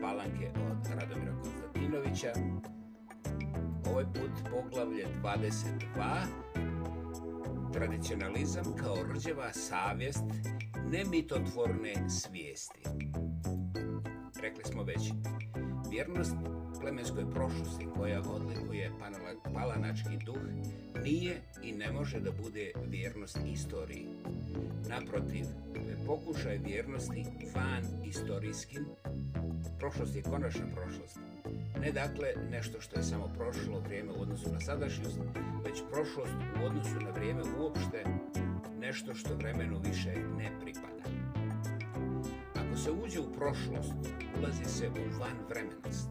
palanke od Radomira Konstantinovića. Ovaj put poglavlje 22. Tradicionalizam kao rđeva savjest nemitotvorne svijesti. Rekli smo već, vjernost plemenskoj prošlosti koja odlikuje palanački duh nije i ne može da bude vjernost istoriji. Naprotiv, pokušaj vjernosti van istorijskim prošlost je konačna prošlost. Ne dakle nešto što je samo prošlo vrijeme u odnosu na sadašnjost, već prošlost u odnosu na vrijeme uopšte nešto što vremenu više ne pripada. Ako se uđe u prošlost, ulazi se u van vremenost.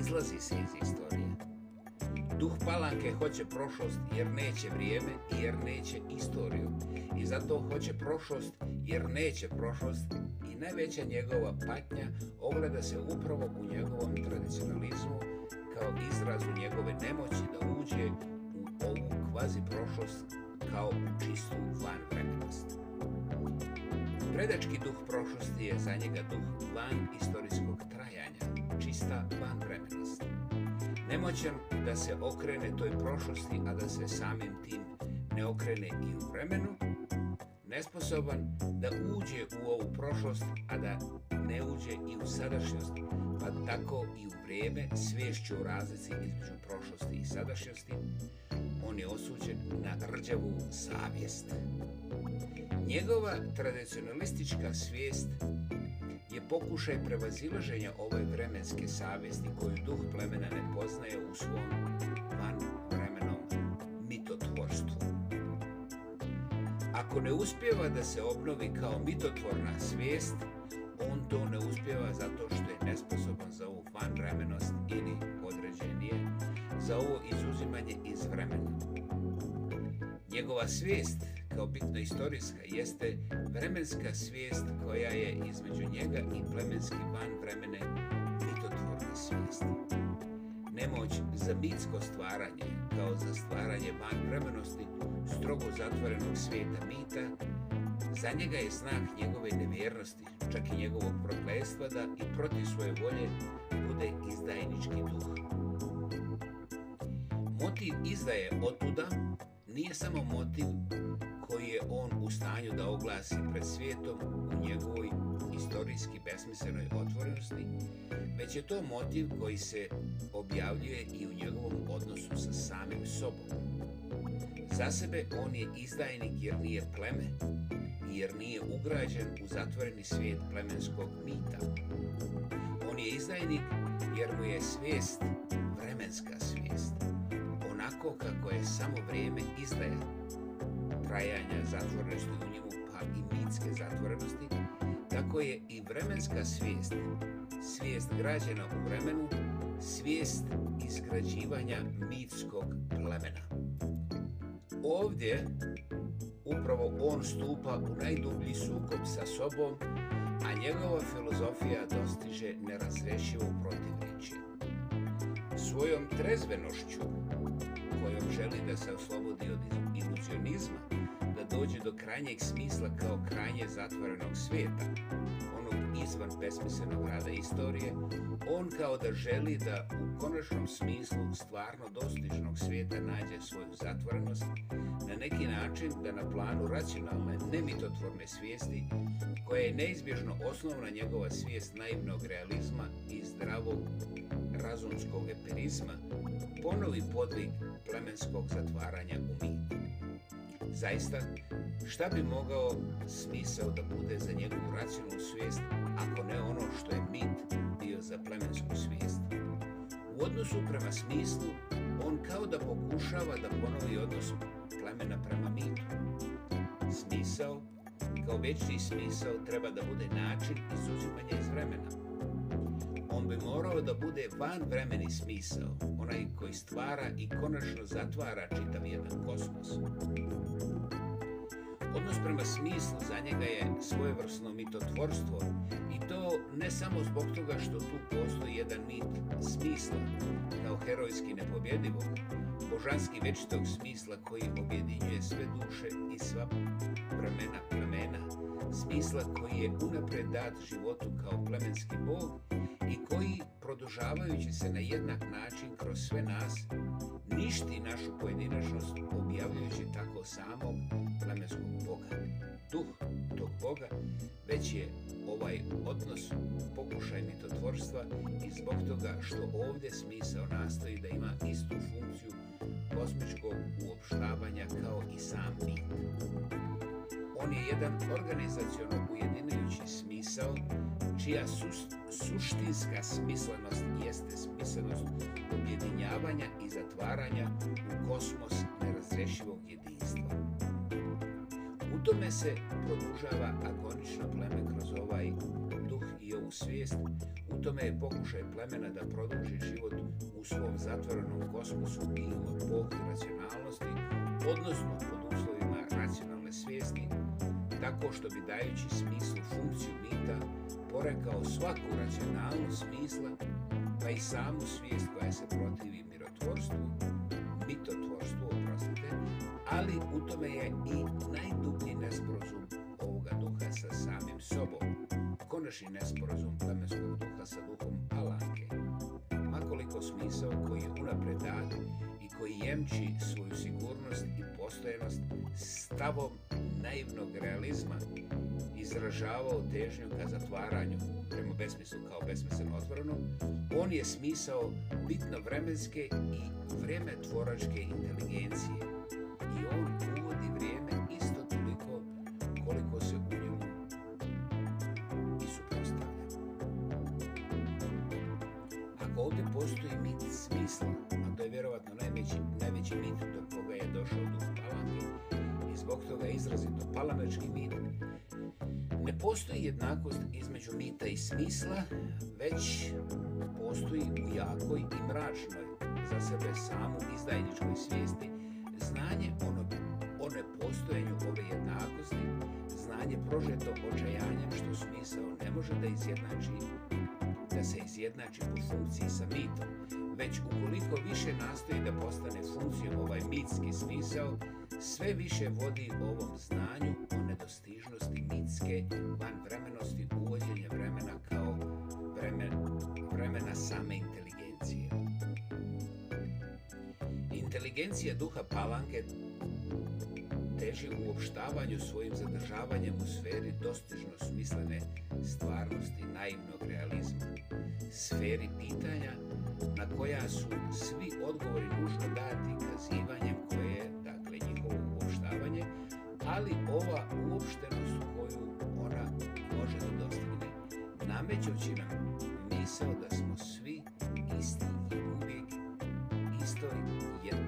Izlazi se iz istorije. Duh palanke hoće prošlost jer neće vrijeme i jer neće istoriju. I zato hoće prošlost jer neće prošlost najveća njegova patnja ogleda se upravo u njegovom tradicionalizmu kao izrazu njegove nemoći da uđe u ovu kvazi prošlost kao u čistu van vremenost. Predački duh prošlosti je za njega duh van istorijskog trajanja, čista van vremenost. Nemoćan da se okrene toj prošlosti, a da se samim tim ne okrene i u vremenu, nesposoban da uđe u ovu prošlost, a da ne uđe i u sadašnjost, pa tako i u vrijeme svješću o razlici između prošlosti i sadašnjosti, on je osuđen na rđavu savjest. Njegova tradicionalistička svijest je pokušaj prevazilaženja ove vremenske savjesti koju duh plemena ne poznaje u svom Ako ne uspjeva da se obnovi kao mitotvorna svijest, on to ne uspjeva zato što je nesposoban za ovu vanvremenost ili određenije, za ovo izuzimanje iz vremena. Njegova svijest kao bitno istorijska jeste vremenska svijest koja je između njega i plemenski van vremene mitotvorna svijesti nemoć za mitsko stvaranje, kao za stvaranje van vremenosti strogo zatvorenog svijeta mita, za njega je znak njegove nevjernosti, čak i njegovog prokletstva da i protiv svoje volje bude izdajnički duh. Motiv izdaje otuda nije samo motiv koji je on u stanju da oglasi pred svijetom u njegovoj istorijski besmislenoj otvorenosti, već je to motiv koji se objavljuje i u njegovom odnosu sa samim sobom. Za sebe on je izdajnik jer nije pleme, jer nije ugrađen u zatvoreni svijet plemenskog mita. On je izdajnik jer mu je svijest vremenska svijest onako kako je samo vrijeme izdaje trajanja zatvorenosti u njemu pa i mitske zatvorenosti, tako je i vremenska svijest, svijest građena u vremenu, svijest izgrađivanja mitskog plemena. Ovdje upravo on stupa u najdublji sukob sa sobom, a njegova filozofija dostiže nerazrešivo protivriči. Svojom trezvenošću želi da se oslobodi od ilucionizma, da dođe do krajnjeg smisla kao krajnje zatvorenog svijeta, onog izvan besmislenog rada istorije, on kao da želi da u konačnom smislu stvarno dostižnog svijeta nađe svoju zatvorenost, na neki način da na planu racionalne, nemitotvorne svijesti, koja je neizbježno osnovna njegova svijest naivnog realizma i zdravog razumskog empirizma, ponovi podvig plemenskog zatvaranja u mit. Zaista, šta bi mogao smisao da bude za njegovu racionalnu svijest, ako ne ono što je mit bio za plemensku svijest? U odnosu prema smislu, on kao da pokušava da ponovi odnos plemena prema mitu. Smisao, kao večni smisao, treba da bude način izuzimanja iz vremena bi morao da bude van vremeni smisao, onaj koji stvara i konačno zatvara čitav jedan kosmos. Odnos prema smislu za njega je svojevrsno mitotvorstvo i to ne samo zbog toga što tu postoji jedan mit smisla kao herojski nepobjedivog, božanski večitog smisla koji objedinjuje sve duše i sva vremena plemena, smisla koji je unapred dat životu kao plemenski bog i koji, produžavajući se na jednak način kroz sve nas, ništi našu pojedinačnost objavljujući tako samog plemenskog boga. Duh tog boga već je ovaj odnos pokušaj mitotvorstva i zbog toga što ovdje smisao nastoji da ima istu funkciju kosmičkog uopštavanja kao i sam bit. On je jedan organizacijono ujedinujući smisao čija su, suštinska smislenost jeste smislenost objedinjavanja i zatvaranja u kosmos nerazrešivog jedinstva. U tome se produžava agonično pleme kroz ovaj ovu svijest, u tome je pokušaj plemena da produži život u svom zatvorenom kosmosu i u epohi racionalnosti, odnosno pod uslovima racionalne svijesti, tako što bi dajući smislu funkciju bita porekao svaku racionalnu smisla, pa i samu svijest koja se protivi mirotvorstvu, mitotvorstvu, oprostite, ali u tome je i najdublji nesprozum ovoga duha sa samim sobom završi nesporazum plemenskog duha sa duhom Palanke. Makoliko smisao koji je unapred dat i koji jemči svoju sigurnost i postojenost stavom naivnog realizma, izražavao težnju ka zatvaranju prema besmislu kao besmisleno otvoreno, on je smisao bitno vremenske i vremetvoračke inteligencije i on izrazito palanački mit, ne postoji jednakost između mita i smisla, već postoji u jakoj i mračnoj za sebe samu izdajničkoj svijesti znanje ono, o nepostojenju ove jednakosti, znanje prožeto očajanjem što smisao ne može da izjednači da se izjednači po funkciji sa mitom, već ukoliko više nastoji da postane funkcijom ovaj mitski smisao, sve više vodi ovom znanju o nedostižnosti mitske vanvremenosti uvođenja vremena kao vremen, vremena same inteligencije. Inteligencija duha palanke teži u opštavanju svojim zadržavanjem u sferi dostižno smislene stvarnosti naivnog realizma, sferi pitanja na koja su svi odgovori nužno dati kazivanje ali ova uopštenost koju ona može da dostigne, namećući nam misao da smo svi isti i uvijek istoj, jed,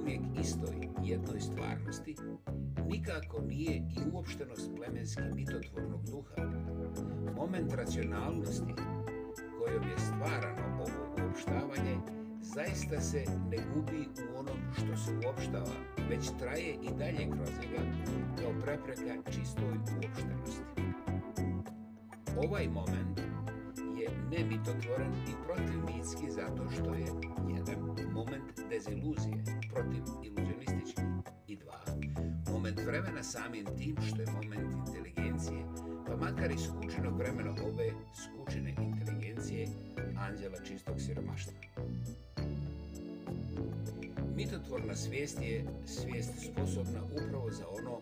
uvijek istoj jednoj stvarnosti, nikako nije i uopštenost plemenski mitotvornog duha. Moment racionalnosti kojom je stvarano ovo uopštavanje je zaista se ne gubi u onom što se uopštava, već traje i dalje kroz njega kao prepreka čistoj uopštenosti. Ovaj moment je nemitotvoren i protivnitski zato što je jedan moment deziluzije protiv iluzionistički i dva, moment vremena samim tim što je moment inteligencije, pa makar i skučeno vremeno ove skučene inteligencije edicije Anđela čistog siromaštva. Mitotvorna svijest je svijest sposobna upravo za ono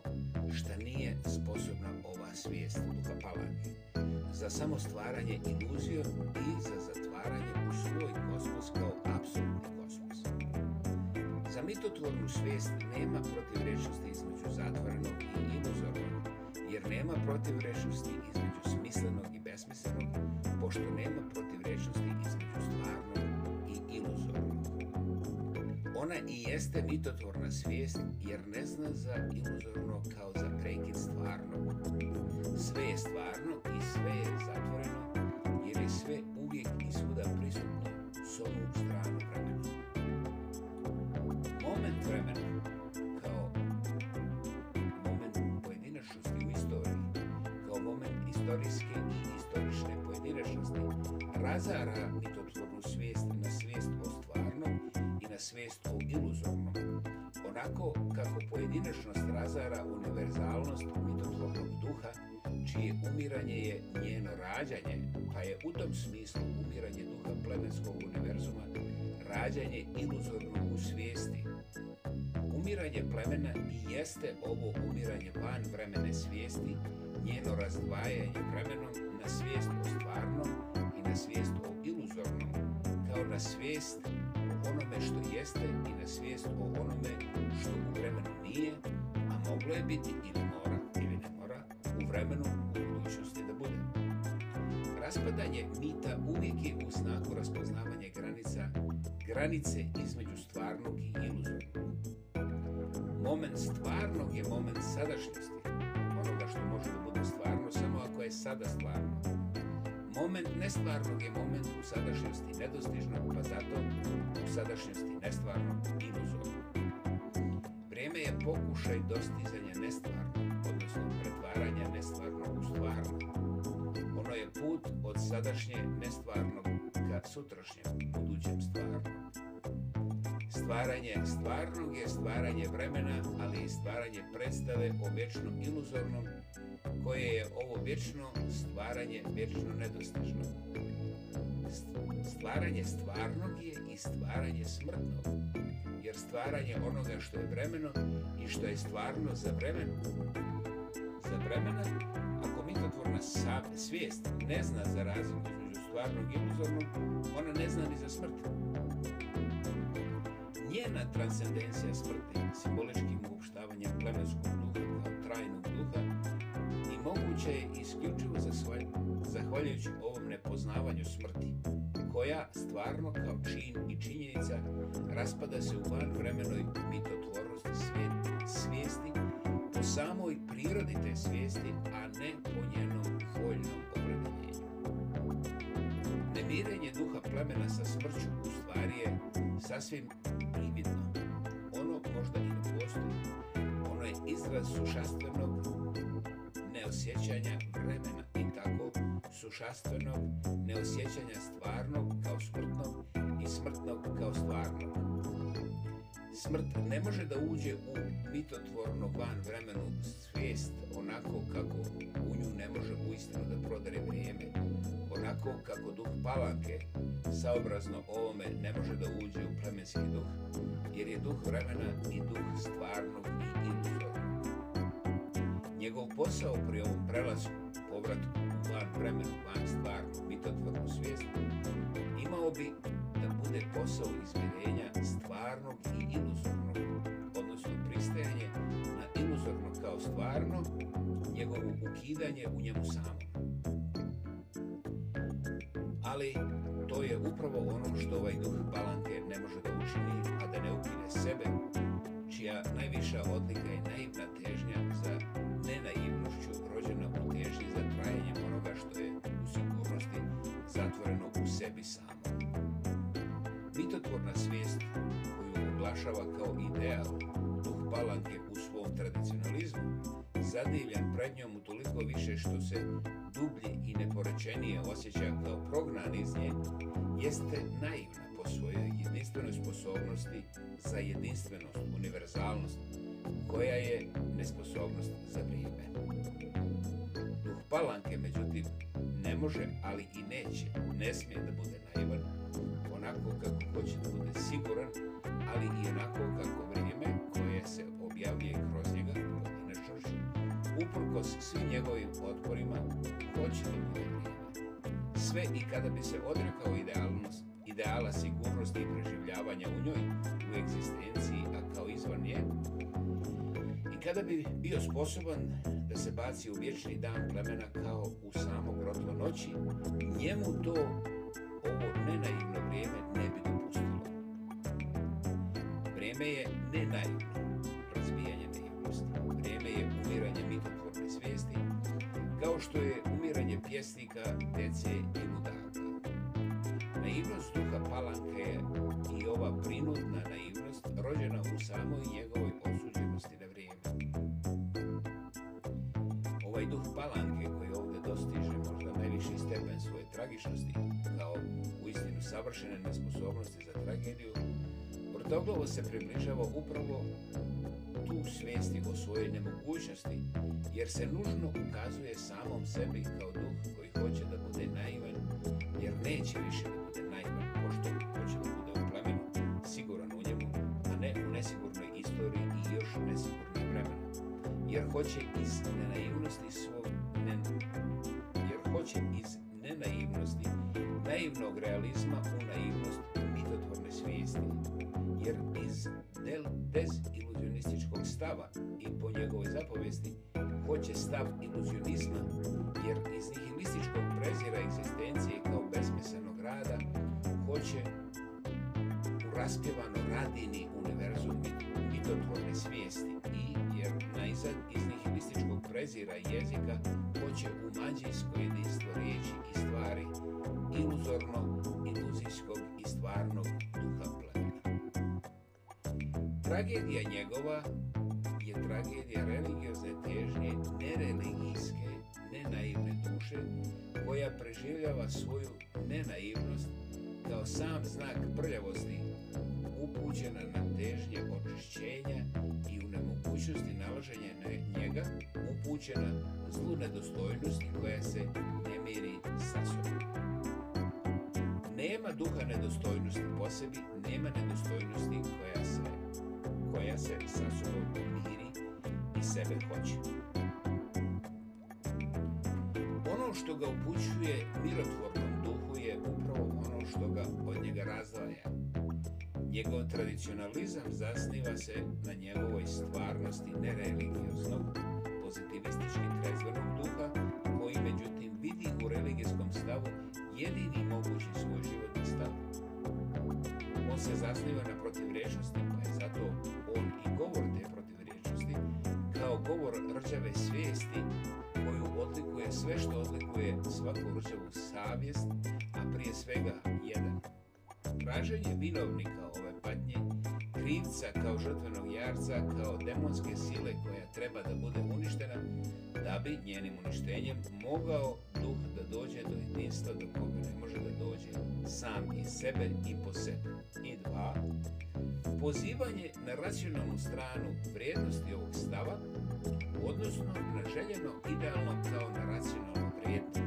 što nije sposobna ova svijest duha palanje, za samo stvaranje iluzija i za zatvaranje u svoj kosmos kao apsolutni kosmos. Za mitotvornu svijest nema protivrečnosti između zatvorenog i iluzornog, jer nema protivrečnosti između smislenog besmisleno, pošto nema protivrečnosti između stvarnog i iluzornog. Ona i jeste mitotvorna svijest jer ne zna za iluzorno kao za prekid stvarnog. Sve je stvarno i sve je zatvorno. svijest o iluzornom, onako kako pojedinačnost razara univerzalnost mitotvornog duha, čije umiranje je njeno rađanje, pa je u tom smislu umiranje duha plemenskog univerzuma rađanje iluzornog u svijesti. Umiranje plemena i jeste ovo umiranje van vremene svijesti, njeno razdvajanje vremenom na svijest o stvarnom i na svijest o iluzornom, kao na svijest onome što jeste i na svijest o onome što u vremenu nije, a moglo je biti ili mora ili ne mora u vremenu u budućnosti da bude. Raspadanje mita uvijek je u znaku raspoznavanja granica, granice između stvarnog i iluzornog. Moment stvarnog je moment sadašnjosti, onoga što može da bude stvarno samo ako je sada stvarno. Moment nestvarnog je moment u sadašnjosti nedostižnog, pa zato sadašnjosti nestvarno iluzorno. Vrijeme je pokušaj dostizanja nestvarno, odnosno pretvaranja nestvarno u stvarno. Ono je put od sadašnje nestvarnog ka sutrašnjem budućem stvarno. Stvaranje stvarnog je stvaranje vremena, ali i stvaranje predstave o vječno iluzornom, koje je ovo vječno stvaranje vječno nedostižno. Stvaranje stvarnog je i stvaranje smrtnog, jer stvaranje onoga što je vremeno i što je stvarno za vremenu. Za vremena, ako mitotvorna sabe, svijest ne zna za razliku među stvarnog i uzornog, ona ne zna ni za smrt. Njena transcendencija smrti, simboličkim uopštavanjem plemenskog moguće je isključivo za svoj, zahvaljujući ovom nepoznavanju smrti, koja stvarno kao čin i činjenica raspada se u van vremenoj mitotvornosti svijet, svijesti po samoj prirodi te svijesti, a ne po njenom voljnom opredeljenju. Nemirenje duha plemena sa smrću u stvari je sasvim prividno. Ono možda i ne postoji. Ono je izraz sušastveno neosjećanja vremena i tako sušastvenog neosjećanja stvarnog kao smrtnog i smrtnog kao stvarnog. Smrt ne može da uđe u mitotvorno van vremenu svijest onako kako u nju ne može uistino da prodere vrijeme, onako kako duh palanke saobrazno ovome ne može da uđe u plemenski duh, jer je duh vremena i duh stvarnog i iluzija. Njegov posao pri ovom prelazu, povratku u van vremenu, van stvarno, bitotvornu svijest, imao bi da bude posao izmjerenja stvarnog i iluzornog, odnosno pristajanje na iluzorno kao stvarno, njegovo ukidanje u njemu samom. Ali to je upravo ono što ovaj duh Balanke ne može da učini, a da ne ukine sebe, čija najviša odlika je naivna težnja za nenaivnošću rođena u teži za trajanjem onoga što je u sigurnosti zatvoreno u sebi samo. Mitotvorna svijest koju oglašava kao ideal, duh palanke u svom tradicionalizmu, zadivljan pred njom u toliko više što se dublje i neporečenije osjeća kao prognan iz nje, jeste naivna po svojoj jedinstvenoj sposobnosti za jedinstvenost, univerzalnost, koja je nesposobnost za vrijeme. Duh palanke, međutim, ne može, ali i neće, ne smije da bude naivan, onako kako hoće da bude siguran, ali i onako kako vrijeme koje se objavljuje kroz njega, uprkos svim njegovim otporima, hoće da bude vrijeme. Sve i kada bi se odrekao idealnost, ideala sigurnosti i preživljavanja u njoj, u egzistenciji, a kao izvan nje, i kada bi bio sposoban da se baci u vječni dan plemena kao u samo grotlo noći, njemu to ovo nenaivno vrijeme ne bi dopustilo. Vrijeme je nenaivno razvijanje naivnosti. Vrijeme je umiranje mitotvorne svijesti, kao što je umiranje pjesnika, dece i budaka. Naivnost duha palanke je i ova prinudna naivnost rođena u samoj njegovoj falange koje ovdje dostiže možda najviši stepen svoje tragičnosti, kao u istinu savršene nesposobnosti za tragediju, vrtoglavo se približava upravo tu svijesti o svojoj nemogućnosti, jer se nužno ukazuje samom sebi kao duh koji hoće da bude naivan, jer neće više da bude naivan, pošto hoće da bude u plemenu, siguran u njemu, a ne u nesigurnoj istoriji i još u nesigurnoj vremenu, jer hoće iz nenaivnosti svog naivnog realizma u naivnost mitotvorne svijesti, jer iz del des iluzionističkog stava i po njegove zapovesti hoće stav iluzionizma, jer iz nihilističkog prezira egzistencije kao besmislenog rada hoće u raspjevano radini univerzum mitotvorne svijesti i najzad iz nihilističkog prezira jezika hoće umađi jedinstvo riječi i stvari, iluzorno, iluzijskog i stvarnog duha plemena. Tragedija njegova je tragedija religiozne težnje, nereligijske, nenaivne duše, koja preživljava svoju nenaivnost kao sam znak prljavosti, upućena na težnje očišćenja i unaprednje mogućnosti nalaženja na njega upućena zlu nedostojnosti koja se ne miri sa sobom. Nema duha nedostojnosti po sebi, nema nedostojnosti koja se, koja se sa sobom miri i sebe hoće. Ono što ga upućuje mirotvornom duhu je upravo ono što ga od njega razdvaja, Njegov tradicionalizam zasniva se na njegovoj stvarnosti nereligioznog, pozitivističkim trezvenog duha, koji međutim vidi u religijskom stavu jedini mogući svoj životni stav. On se zasniva na protivriječnosti, pa je zato on i govor te protivriječnosti, kao govor rđave svijesti koju odlikuje sve što odlikuje svaku rđavu savjest, a prije svega jedan. Traženje vinovnika ove radnje, krivca kao žrtvenog jarca, kao demonske sile koja treba da bude uništena, da bi njenim uništenjem mogao duh da dođe do jedinstva do koga ne može da dođe sam iz sebe i po sebi. I dva, pozivanje na racionalnu stranu vrijednosti ovog stava, odnosno na željeno idealno kao na racionalnu vrijednost,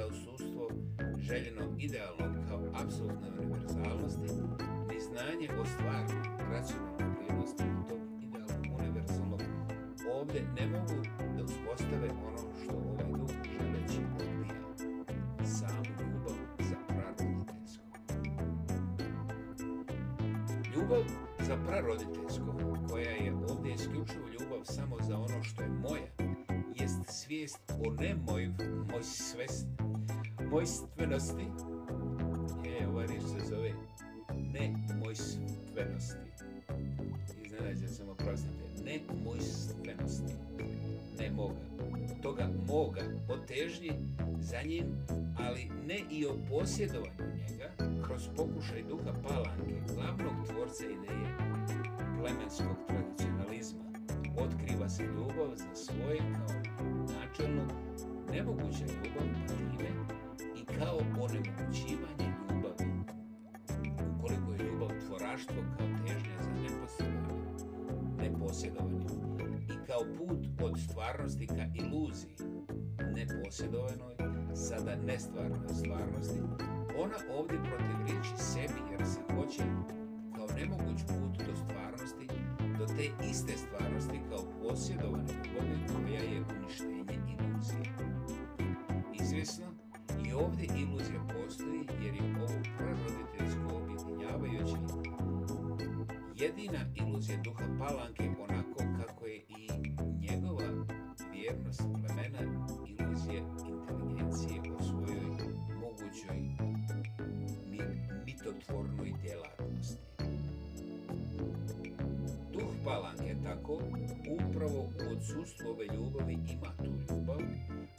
za usustvo željeno idealno kao apsolutne univerzalnosti, ni znanje o stvarno racionalno prijednosti u tog idealnog univerzalnog, ovdje ne mogu da uspostave ono što ovaj duh želeći odbija, samu ljubav za praroditeljsko. Ljubav za praroditeljsko, koja je ovdje isključivo ljubav samo za ono što je moja, jest svijest o nemoj moj svesti nemojstvenosti je ova riječ se zove nemojstvenosti iznenađen sam oprostite nemojstvenosti ne moga toga moga o težnji za njim ali ne i o posjedovanju njega kroz pokušaj duha palanke glavnog tvorca ideje plemenskog tradicionalizma otkriva se ljubav za svoje kao načelnu nemoguće ljubav pa tim kao poremućivanje ljubavi. Ukoliko je ljubav tvoraštvo kao težnja za neposjedovanje, neposjedovanje i kao put od stvarnosti ka iluziji, neposjedovanoj, sada nestvarnoj stvarnosti, ona ovdje protiv riječi sebi jer se hoće kao nemoguć put do stvarnosti, do te iste stvarnosti kao posjedovanoj ljubavi koja je uništenje iluzije. Izvjesno, ovdje iluzija postoji jer je ovo preroditeljsko objedinjavajući jedina iluzija duha palanke onako kako je i njegova vjernost plemena iluzije inteligencije o svojoj mogućoj mitotvornoj djelatnosti. Duh palanke tako upravo u odsustvu ove ljubavi ima tu ljubav,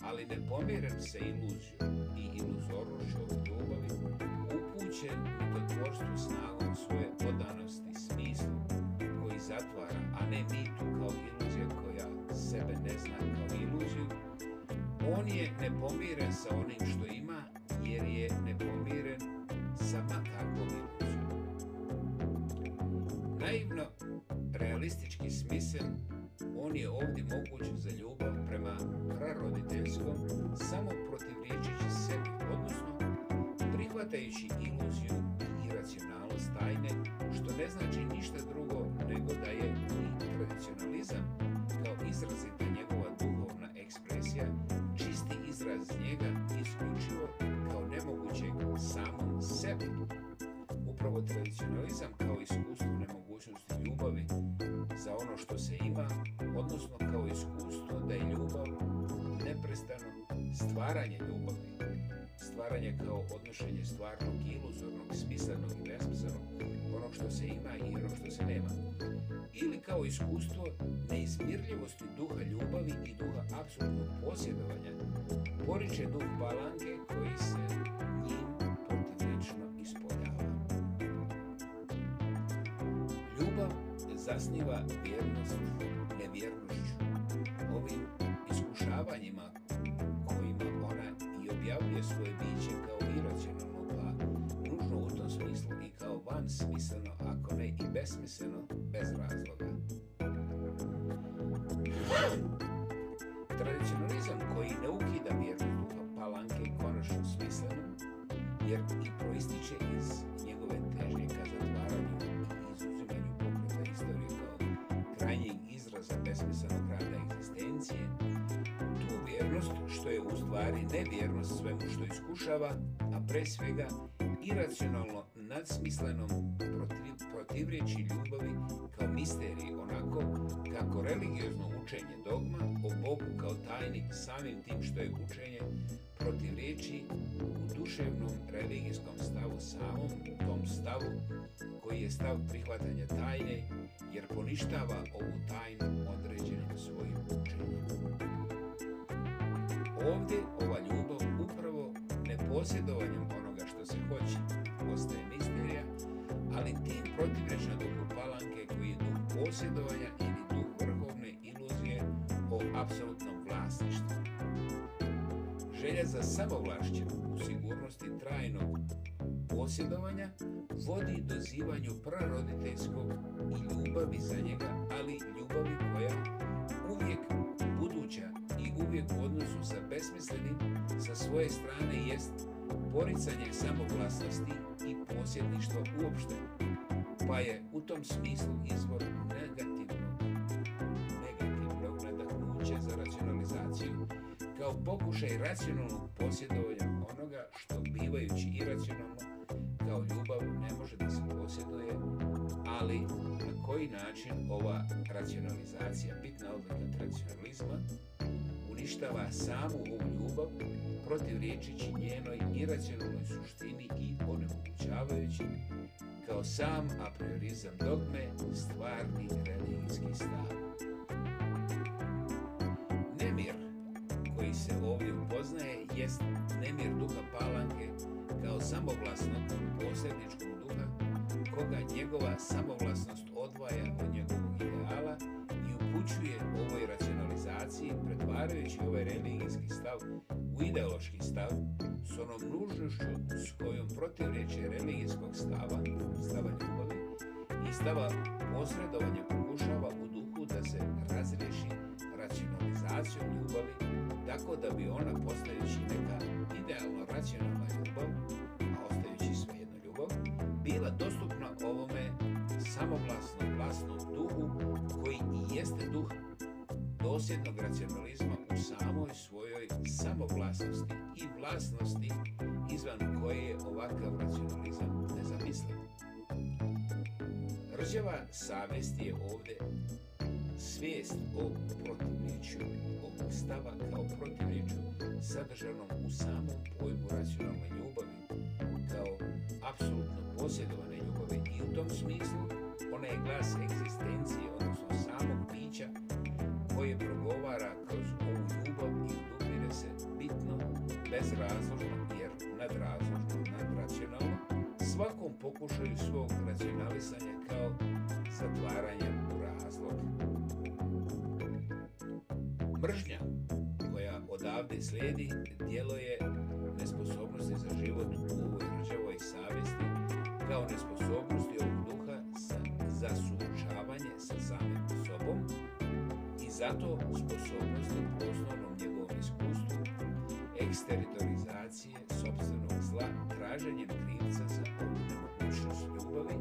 ali ne pomiram se iluziju moguće rukotvorstvu snagom svoje podanosti smislu koji zatvara, a ne mitu kao iluzija koja sebe ne zna kao iluziju, on je nepomiren sa onim što ima jer je nepomiren sa makakvom iluzijom. Naivno, realistički smisel, on je ovdje moguć za ljubav prema praroditeljskom samom stvaranje ljubavi. Stvaranje kao odnošenje stvarnog, iluzornog, smislenog i nesmislenog, ono što se ima i ono što se nema. Ili kao iskustvo neizmirljivosti duha ljubavi i duha apsolutnog posjedovanja, poriče duh balange koji se njim potrebično ispoljava. Ljubav zasniva vjernost nevjernošću. Ovim stvari nevjernost svemu što iskušava, a pre svega iracionalno nadsmislenom protiv, protivrijeći ljubavi kao misteriji onako kako religiozno učenje dogma o Bogu kao tajnik samim tim što je učenje protivrijeći u duševnom religijskom stavu samom tom stavu koji je stav prihvatanja tajne jer poništava ovu tajnu određenim svojim učenjem. Ovdje ova ljubav upravo neposjedovanjem onoga što se hoće postaje misterija, ali tim protivrečna duhu palanke koji je duh posjedovanja ili duh vrhovne iluzije o apsolutnom vlasništvu. Želja za samovlašćem u sigurnosti trajnog posjedovanja vodi dozivanju praroditeljskog i ljubavi za njega, ali ljubavi koja uvijek buduća uvijek u odnosu sa besmislenim sa svoje strane jest poricanje samoglasnosti i posjedništva uopšte, pa je u tom smislu izvor negativno negativno nadahnuće za racionalizaciju kao pokušaj racionalnog posjedovanja onoga što bivajući iracionalno kao ljubav ne može da se posjeduje, ali na koji način ova racionalizacija, bitna odlika racionalizma, uništava samu ovu ljubav protiv riječići njenoj iracionalnoj suštini i onemogućavajući kao sam apriorizam dogme stvarni religijski stav. Nemir koji se ovdje upoznaje jest nemir duha palanke kao samovlasnog posebničkog duha koga njegova samovlasnost odvaja od njegovog ideala i upućuje ovoj racionalnosti civilizaciji pretvarajući ovaj religijski stav u ideološki stav s onom nužnošću s kojom protivreće religijskog stava, stava ljubavi i stava posredovanja pokušava u duhu da se razriješi racionalizacijom ljubavi tako da bi ona postajući neka idealno racionalna ljubav, a ostajući svejedno ljubav, bila dostupna ovome samoglasnom, glasnom duhu koji i jeste duh dosjednog racionalizma u samoj svojoj samovlasnosti i vlasnosti izvan koje je ovakav racionalizam nezamislen. Rđava savest je ovdje svijest o protivniču obustava kao protivniču sadržanom u samom pojmu racionalne ljubavi kao apsolutno posjedovane ljubave i u tom smislu ona je glas egzistencije odnosno samog bića progovara kroz ovu ljubav i dopire se bitno, bezrazložno, jer nadrazložno, nadracionalno, svakom pokušaju svog racionalisanja kao zatvaranja u razlog. Mržnja koja odavde slijedi dijelo je nesposobnosti za život u ovoj državoj savjesti kao nesposobnosti Zato sposobnost je poslovno njegovom iskustvu eksteritorizacije sobstvenog zla, traženje krivca za mogućnost ljubavi,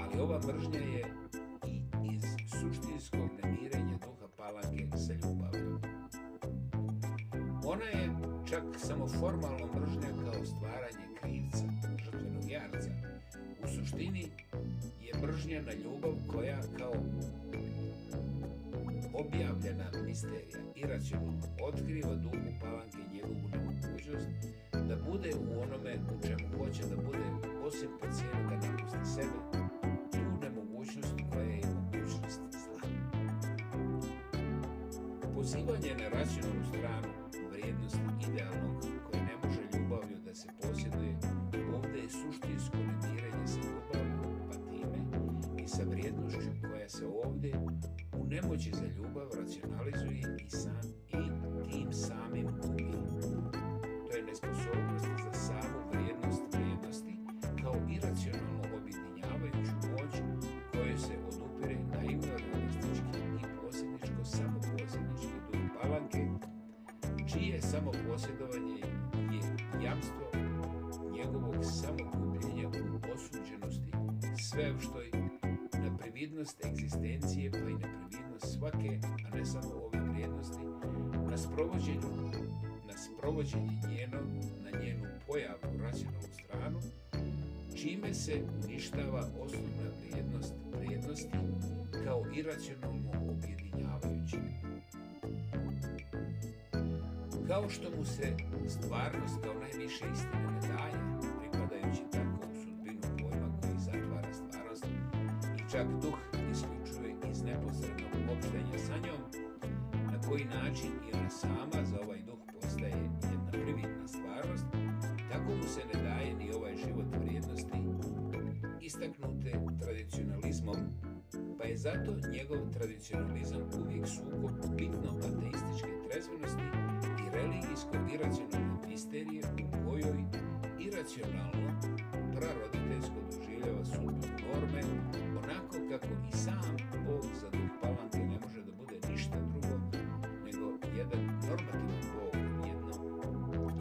ali ova mržnja je i iz suštinskog nemirenja duha palake sa ljubavom. Ona je čak samo formalno mržnja kao stvaranje krivca, žrtvenog jarca. U suštini je mržnja na ljubav koja kao objavljena ministerija i racionalno otkriva duhu palanke njegovu nemogućnost da bude u onome u čemu hoće da bude osim pacijenta da ne pusti sebe, takođe za ljubav racionalizuje i sam i tim samim umi. To je nesposobnost za samu vrijednost vrijednosti kao i racionalno objedinjavajuću moć koje se odupire na imperialistički i posljedničko samoposljednički duh palanke, čije samoposjedovanje je jamstvo njegovog samokupljenja u osuđenosti sve što je na prividnost egzistencije pa i na prividnost svake, a ne samo ove vrijednosti, na sprovođenju, na sprovođenje njeno, na njenu pojavu racionalnu stranu, čime se uništava osnovna vrijednost vrijednosti kao iracionalno objedinjavajući. Kao što mu se stvarnost kao najviše istine ne daje, pripadajući takvom sudbinu pojma koji zatvara stvarnost i čak duh tradicionalizam uvijek sukob bitnog ateističke trezvenosti i religijskog iracionalne misterije u kojoj iracionalno praroditeljsko doživljava sudbu norme onako kako i sam Bog za duh palanke ne može da bude ništa drugo nego jedan normativan Bog jedno,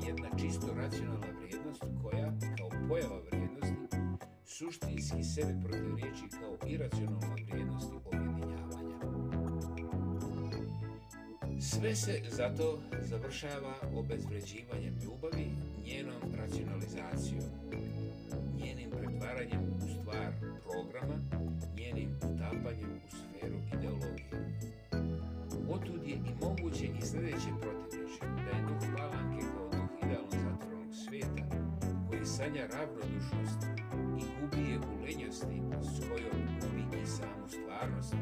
jedna čisto racionalna vrijednost koja kao pojava vrijednosti suštinski sebe protiv riječi kao iracionalna vrijednosti od Sve se zato završava obezvređivanjem ljubavi, njenom racionalizacijom, njenim pretvaranjem u stvar programa, njenim utapanjem u sferu ideologije. Otud je i moguće i sljedeće protivniče, da je duh palanke kao duh idealno zatvornog svijeta, koji sanja ravnodušnost i gubi je u lenjosti s kojom gubi i samu stvarnost,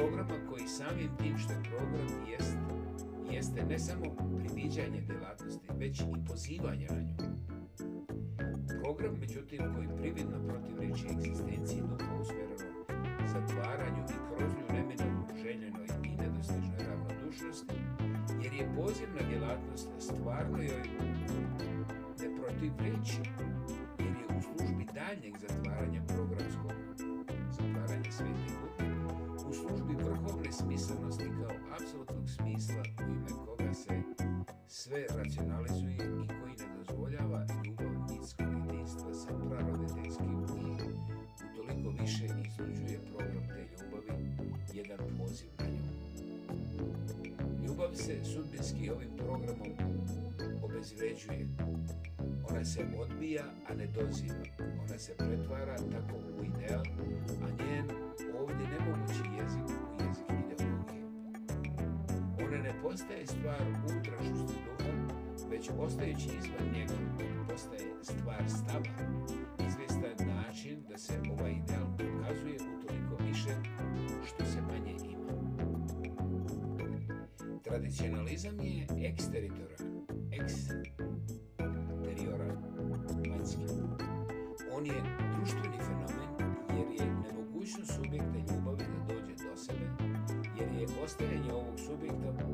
programa koji samim tim što je program jest, jeste ne samo priviđanje delatnosti, već i pozivanje na nju. Program, međutim, koji prividno protiv reči egzistencije duha usmjerano zatvaranju i krozlju neminovno željenoj i nedostižnoj ravnodušnosti, jer je poziv na djelatnost stvarno joj ne protiv reči, jer je u službi daljnjeg zatvaranja programa besmislenosti kao apsolutnog smisla u ime koga se sve racionalizuje i koji ne dozvoljava ljubav nitskog jedinstva sa prarodetenskim i u toliko više izluđuje program te ljubavi jedan poziv na nju. Ljubav se sudbinski ovim programom obezvređuje. Ona se odbija, a ne doziva. Ona se pretvara tako u ideal, a njen ovdje nemogući jezik postaje stvar utrašnosti duhom, već ostajući izvan njega, postaje stvar stava, izvestan način da se ovaj ideal pokazuje u toliko više što se manje ima. Tradicionalizam je eksteritora, eks teriora, vanjski. On je društveni fenomen jer je nemogućnost subjekta ljubavi da dođe do sebe, jer je ostajanje ovog subjekta u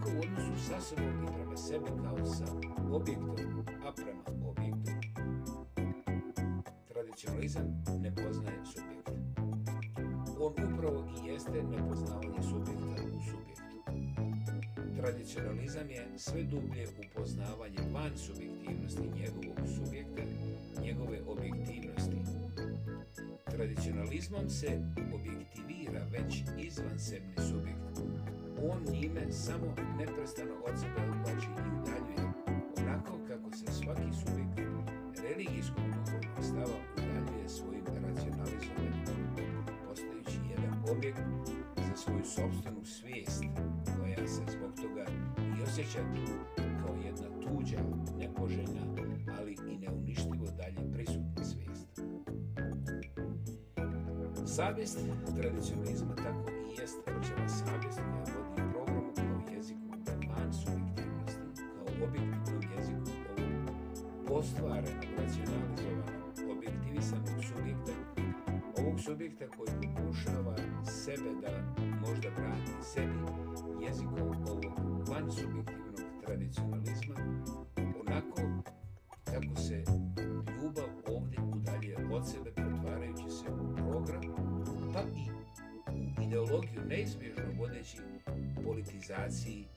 kako u odnosu sa sobom i prema sebi kao sa objektom, a prema objektu. Tradicionalizam ne poznaje subjekt. On upravo i jeste nepoznavanje subjekta u subjektu. Tradicionalizam je sve dublje upoznavanje van subjektivnosti njegovog subjekta, njegove objektivnosti, Tradicionalizmom se objektivira već izvansebni subjekt. On njime samo neprestano od sebe odlači i udaljuje, onako kako se svaki subjekt religijskog duhovnog stava udaljuje svojim racionalizovanjem, postajući jedan objekt za svoju sobstvenu svijest koja se zbog toga i osjeća duhovno sábias, tradicionismo see.